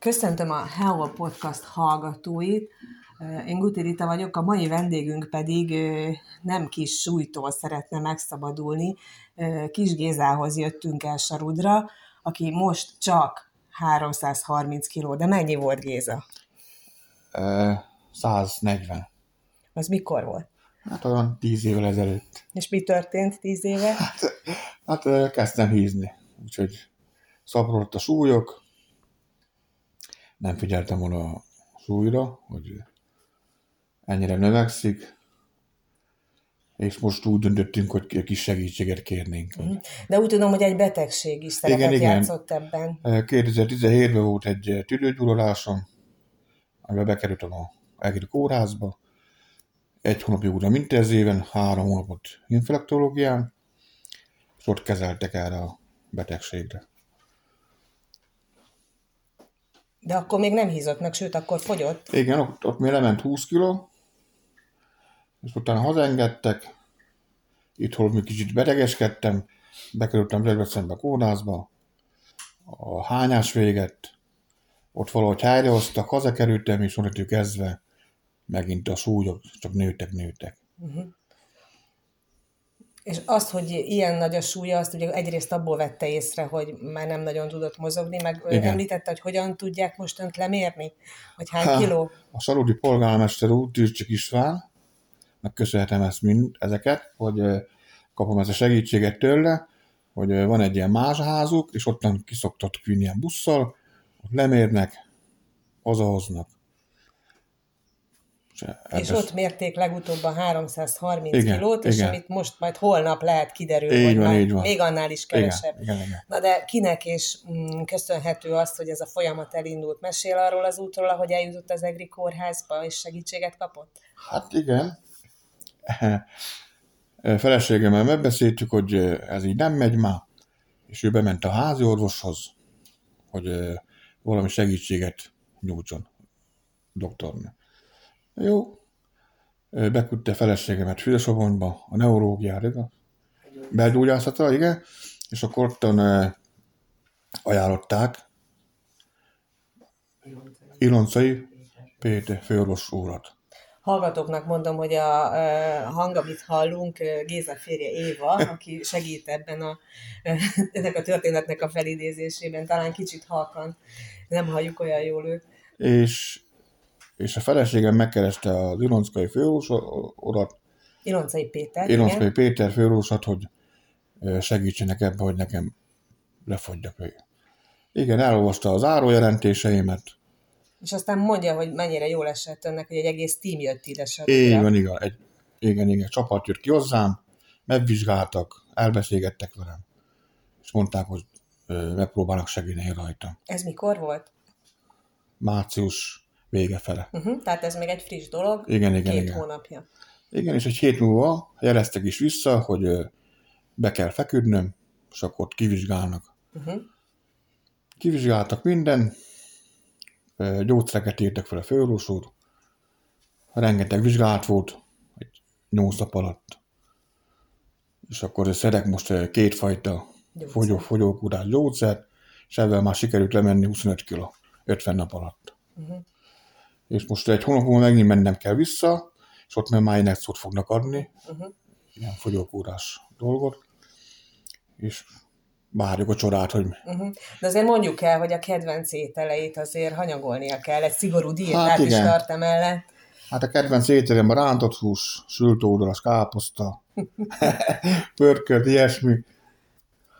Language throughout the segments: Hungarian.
Köszöntöm a Hello Podcast hallgatóit. Én Guti Rita vagyok, a mai vendégünk pedig nem kis súlytól szeretne megszabadulni. Kis Gézához jöttünk el Sarudra, aki most csak 330 kiló. De mennyi volt Géza? 140. Az mikor volt? Hát olyan 10 évvel ezelőtt. És mi történt 10 éve? Hát, hát kezdtem hízni. Úgyhogy szaporodott a súlyok, nem figyeltem volna a súlyra, hogy ennyire növekszik, és most úgy döntöttünk, hogy kis segítséget kérnénk. Mhm. De úgy tudom, hogy egy betegség is szerepet igen, játszott igen. ebben. 2017-ben volt egy tüdőgyulladásom, amiben bekerültem a Egri kórházba. Egy hónapig újra mintezéven, három hónapot infektológián, és ott kezeltek erre a betegségre. De akkor még nem hízott meg, sőt, akkor fogyott. Igen, ott, ott még lement 20 kiló, és utána hazaengedtek, itthon még kicsit betegeskedtem, bekerültem Debrecenbe kórházba, a hányás véget, ott valahogy helyrehoztak, hazakerültem, és onnantól kezdve megint a súlyok csak nőtek, nőtek. Uh-huh. És azt, hogy ilyen nagy a súlya, azt ugye egyrészt abból vette észre, hogy már nem nagyon tudott mozogni, meg Igen. említette, hogy hogyan tudják most önt lemérni, hogy hány Há, kiló? A Saludi polgármester úr, Tűrcsik István, meg köszönhetem ezt mind, ezeket, hogy kapom ezt a segítséget tőle, hogy van egy ilyen mázsaházuk, és ottan kiszoktatok vinni ilyen busszal, ott lemérnek, hazahoznak. És, és ott mérték legutóbb a 330 igen, kilót, és igen. amit most majd holnap lehet kiderül, így hogy van, így van. még annál is kevesebb. Igen, igen, igen. Na de kinek is mm, köszönhető az, hogy ez a folyamat elindult? Mesél arról az útról, ahogy eljutott az EGRI kórházba, és segítséget kapott? Hát igen. Feleségemmel megbeszéltük, hogy ez így nem megy már, és ő bement a házi orvoshoz, hogy valami segítséget nyújtson doktornak jó. Beküldte feleségemet Fülösobonyba, a neurológiára, igaz? Belgyógyászatra, igen. És akkor ottan ajánlották Iloncai Péter főorvos úrat. Hallgatóknak mondom, hogy a, hang, amit hallunk, Géza férje Éva, aki segít ebben a, ennek a történetnek a felidézésében, talán kicsit halkan, nem halljuk olyan jól őt. És és a feleségem megkereste az Ilonckai főorvosat, Iloncai Péter, Ilonckai igen. Péter főorvosat, hogy segítsenek ebbe, hogy nekem lefogyjak. Igen, elolvasta az árójelentéseimet. És aztán mondja, hogy mennyire jól esett önnek, hogy egy egész tím jött ide Igen, igen. Egy, igen, igen, csapat jött ki hozzám, megvizsgáltak, elbeszélgettek velem, és mondták, hogy megpróbálnak segíteni rajta. Ez mikor volt? Március vége fele. Uh-huh, tehát ez még egy friss dolog, igen, igen, két igen. hónapja. Igen, és egy hét múlva jeleztek is vissza, hogy be kell feküdnöm, és akkor ott kivizsgálnak. Uh-huh. Kivizsgáltak minden, gyógyszereket írtak fel a főorvos úr, rengeteg vizsgálat volt, egy nyolc nap alatt. És akkor szedek most kétfajta fogyó, fogyókúrás gyógyszert, és ebben már sikerült lemenni 25 kg 50 nap alatt. Uh-huh és most egy hónap múlva megint mennem kell vissza, és ott már májnexot fognak adni, uh-huh. ilyen fogyókúrás dolgot, és várjuk a csodát, hogy... Uh-huh. De azért mondjuk el, hogy a kedvenc ételeit azért hanyagolnia kell, egy szigorú diétát hát is tart emellett. Hát a kedvenc ételem a rántott hús, sült ódalas káposzta, pörkölt, ilyesmi.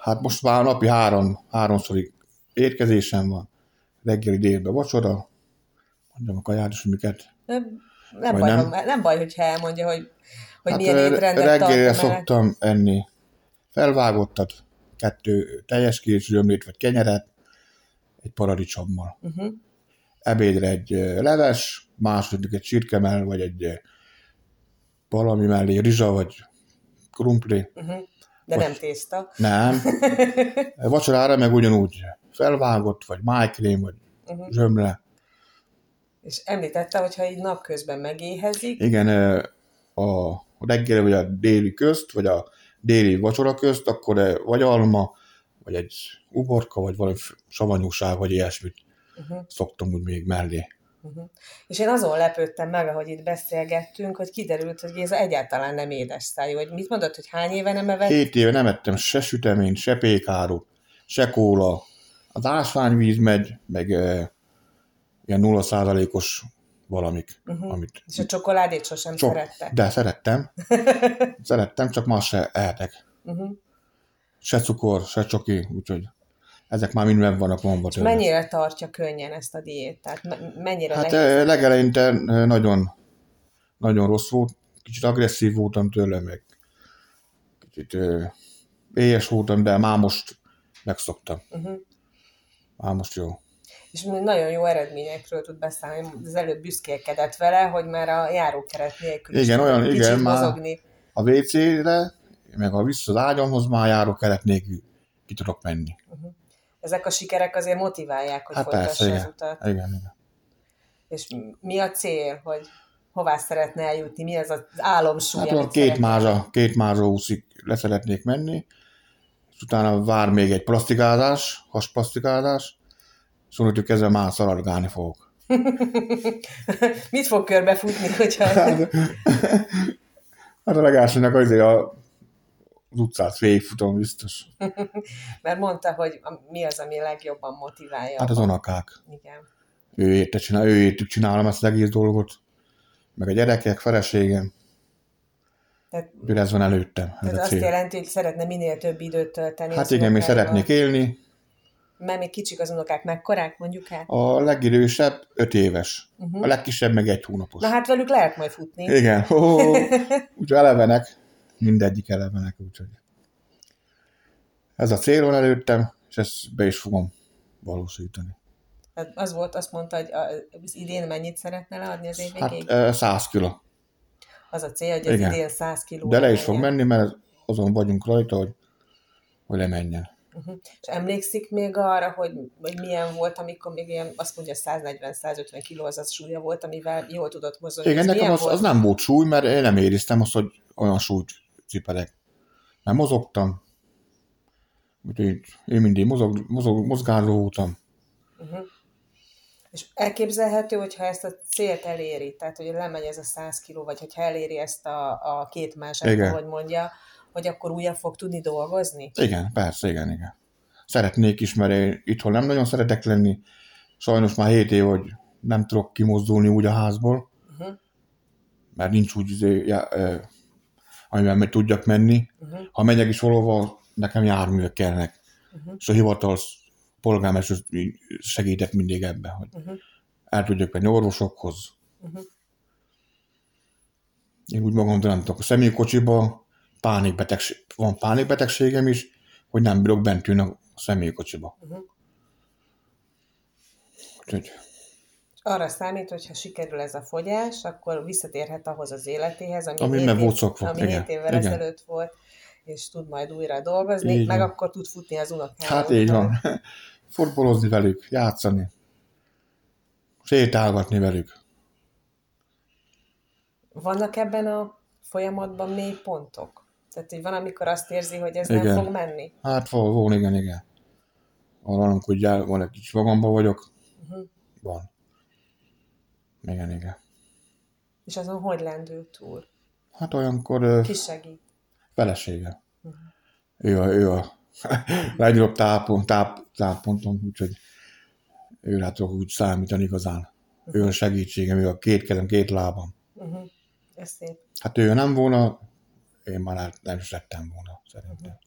Hát most már napi három, háromszori étkezésem van. Reggeli délben vacsora, mondjam a kaját is, miket. Nem, nem, baj, nem? nem baj, hogyha elmondja, hogy, hogy hát milyen étrendet Reggelre szoktam enni felvágottat, kettő teljes kész zsömlét vagy kenyeret, egy paradicsommal. Uh-huh. Ebédre egy leves, második egy csirkemel, vagy egy valami mellé rizsa, vagy krumpli. Uh-huh. De vagy, nem tészta. Nem. Vacsorára meg ugyanúgy felvágott, vagy májkrém, vagy uh-huh. zsömle. És említette, hogy ha így napközben megéhezik. Igen, a reggeli vagy a déli közt, vagy a déli vacsora közt, akkor vagy alma, vagy egy uborka, vagy valami savanyúság, vagy ilyesmit uh-huh. szoktam úgy még mellé. Uh-huh. És én azon lepődtem meg, ahogy itt beszélgettünk, hogy kiderült, hogy Géza egyáltalán nem édes szájú. Hogy mit mondod, hogy hány éve nem evett? Hét éve nem ettem se süteményt, se pékárut, se kóla. Az ásványvíz megy, meg e, ilyen 0%-os valamik. Uh-huh. Amit... És a csokoládét sosem Csok... szerette? De szerettem. szerettem, csak ma se ehetek. Uh-huh. Se cukor, se csoki, úgyhogy ezek már mind meg vannak vonva tőle. mennyire tartja könnyen ezt a diétát? Mennyire hát nehéz? legeleinte nagyon, nagyon rossz volt, kicsit agresszív voltam tőle, meg kicsit éhes voltam, de már most megszoktam. Uh-huh. Már most jó. És nagyon jó eredményekről tud beszélni. Az előbb büszkélkedett vele, hogy már a járókeret nélkül igen, olyan, igen, mozogni. a WC-re, meg a vissza az ágyamhoz már járókeret nélkül ki tudok menni. Uh-huh ezek a sikerek azért motiválják, hogy hát folytassa persze, az igen. utat. Igen, igen. És mi a cél, hogy hová szeretne eljutni, mi az az álomsúly, Hát két mázsa, két mázsa úszik le szeretnék menni, és utána vár még egy plastikázás, hasplastikázás, hogy ezzel már szaladgálni fogok. Mit fog körbefutni, hogyha... hát, hát a legásnak azért a az utcát végigfutom biztos. Mert mondta, hogy mi az, ami legjobban motiválja. Hát az onakák. Igen. Ő érte csinál, ő értük csinálom ezt az egész dolgot. Meg a gyerekek, feleségem. Tehát, ez van előttem. Ez tehát azt cél. jelenti, hogy szeretne minél több időt tölteni. Hát igen, mi szeretnék élni. Mert még kicsik az unokák, mekkorák mondjuk el? A legidősebb öt éves. Uh-huh. A legkisebb meg egy hónapos. Na hát velük lehet majd futni. Igen. Oh, úgy elevenek mindegyik elevenek, úgyhogy ez a cél van előttem, és ezt be is fogom valósítani. Hát az volt, azt mondta, hogy az idén mennyit szeretne leadni az év végéig? Hát 100 kiló. Az a cél, hogy az Igen. idén 100 kiló. De le is fog menni, mert azon vagyunk rajta, hogy, hogy lemenjen. Uh-huh. És emlékszik még arra, hogy, hogy milyen volt, amikor még ilyen, azt mondja, 140-150 kiló az a súlya volt, amivel jól tudott mozogni. Igen, nekem az, az, nem volt súly, mert én nem éreztem azt, hogy olyan súlyt cipelek. Nem mozogtam, úgyhogy én mindig mozog, mozog, mozgáló voltam. Uh-huh. És elképzelhető, hogyha ezt a célt eléri, tehát hogy lemegy ez a 100 kiló, vagy hogyha eléri ezt a, a két más, hogy mondja, hogy akkor újra fog tudni dolgozni? Igen, persze, igen, igen. Szeretnék is, mert én itthon nem nagyon szeretek lenni. Sajnos már 7 év, hogy nem tudok kimozdulni úgy a házból, uh-huh. mert nincs úgy izé, ja, amivel meg tudjak menni. Uh-huh. Ha megyek is valahol, nekem járművek kellnek. Uh-huh. És a hivatal polgármester segített mindig ebben, hogy uh-huh. el tudjak menni orvosokhoz. Uh-huh. Én úgy magam nem tudok. A személykocsiba pánikbetegség, van pánikbetegségem is, hogy nem bírok bent ülni a személykocsiba. Uh-huh. Úgyhogy arra számít, hogy ha sikerül ez a fogyás, akkor visszatérhet ahhoz az életéhez, ami, ami, hét, év, ami igen, hét évvel igen. ezelőtt volt, és tud majd újra dolgozni, így meg van. akkor tud futni az unokával. Hát így van. Futbolozni velük, játszani, sétálgatni velük. Vannak ebben a folyamatban mély pontok? Tehát, hogy van, amikor azt érzi, hogy ez igen. nem fog menni? Hát van, igen, igen. Van, hogy van egy kicsit magamban vagyok. Uh-huh. Van. Igen, igen. És azon hogy lendül túl? Hát olyankor... Ki segít? Felesége. Uh-huh. Ő a, ő a legnagyobb tápon, táp, táppontom, úgyhogy ő rá tudok úgy számítani igazán. Uh-huh. Ő a segítségem, ő a két kezem, két lábam. Uh-huh. Ez szép. Hát ő nem volna, én már nem is lettem volna, szerintem. Uh-huh.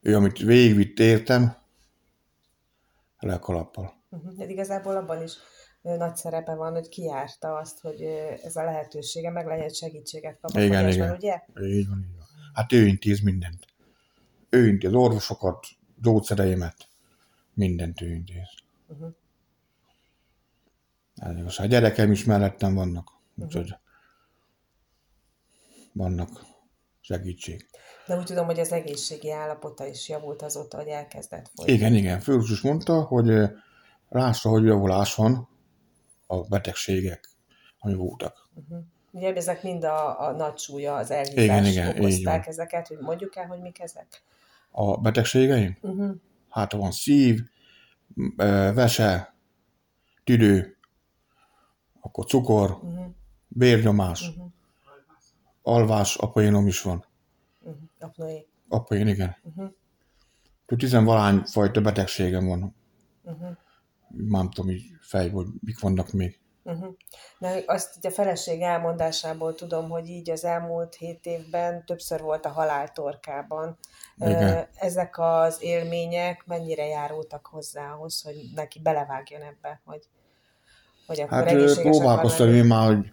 Ő, amit végigvitt értem, le a kalappal. Uh-huh. De igazából abban is nagy szerepe van, hogy kiárta azt, hogy ez a lehetősége, meg lehet segítséget kap igen, igen. ugye? Így van, így van. Hát ő intéz mindent. Ő intéz orvosokat, gyógyszereimet, mindent ő intéz. Uh-huh. Ez igaz. A gyerekem is mellettem vannak, uh-huh. úgyhogy vannak segítség. De úgy tudom, hogy az egészségi állapota is javult azóta, hogy elkezdett folyni. Igen, igen. Fős is mondta, hogy lássa, hogy javulás van, a betegségek, ami voltak. Uh-huh. Ugye ezek mind a, a nagy súlya, az elhívás igen, igen, okozták ezeket, hogy mondjuk el, hogy mik ezek? A betegségeim? Uh-huh. Hát van szív, vese, tüdő, akkor cukor, Uh-huh. vérnyomás, alvás, apaénom is van. Uh-huh. Apnoé. Apaén, igen. Uh-huh. Tizenvalány fajta betegségem van. Uh-huh. Már nem tudom így fejből, hogy mik vannak még. Uh-huh. Na, azt így a feleség elmondásából tudom, hogy így az elmúlt hét évben többször volt a halál torkában. Igen. Ezek az élmények mennyire járultak hozzá ahhoz, hogy neki belevágjon ebbe, hogy, hogy akkor Hát próbálkoztam én már, hogy,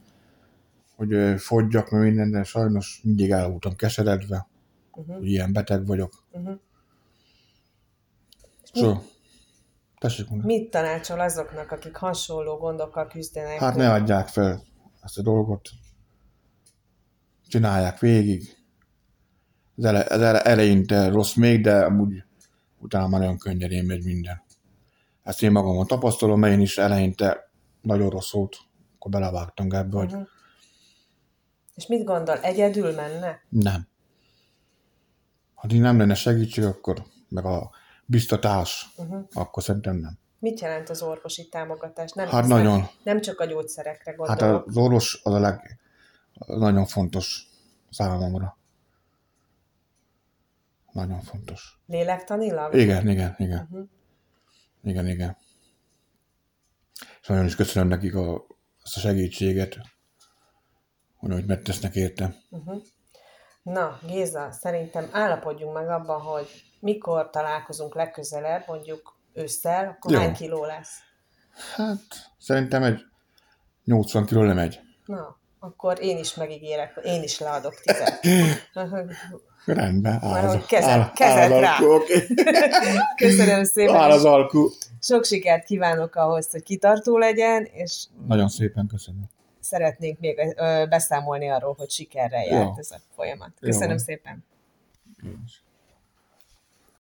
hogy fogyjak, meg minden, de sajnos mindig el voltam keseredve, Uh-huh. hogy ilyen beteg vagyok. Uh-huh. Szóval, tessék mondani. Mit tanácsol azoknak, akik hasonló gondokkal küzdenek? Hát ne adják fel ezt a dolgot. Csinálják végig. Az, ele, az ele, eleinte rossz még, de amúgy utána már nagyon könnyedén megy minden. Ezt én magamon tapasztalom, mert én is eleinte nagyon rossz volt, akkor belevágtam ebbe, hogy Uh-huh. És mit gondol, egyedül menne? nem. Ha nem lenne segítség, akkor meg a biztatás, Uh-huh. akkor szerintem nem. Mit jelent az orvosi támogatás? Nem, Hát nagyon. Nem csak a gyógyszerekre Hát gondolok. az orvos az a leg, nagyon fontos számomra. Nagyon fontos. Lélektanilag? Igen, igen, igen. Uh-huh. Igen, igen. És nagyon is köszönöm nekik a, azt a segítséget, hogy hogy megtesznek érte. Uh-huh. Na, Géza, szerintem állapodjunk meg abban, hogy mikor találkozunk legközelebb, mondjuk ősszel, akkor Jó. hány kiló lesz? Hát szerintem egy 80 kiló lemegy. Na, akkor én is megígérek, én is leadok tizet. Rendben, áll az, kezed- áll, kezed áll rá. alkú, oké. Köszönöm szépen, Áll az alkú. sok sikert kívánok ahhoz, hogy kitartó legyen, és Nagyon szépen köszönöm. Szeretnénk még beszámolni arról, hogy sikerrel járt Jó. ez a folyamat. Köszönöm szépen. Én is.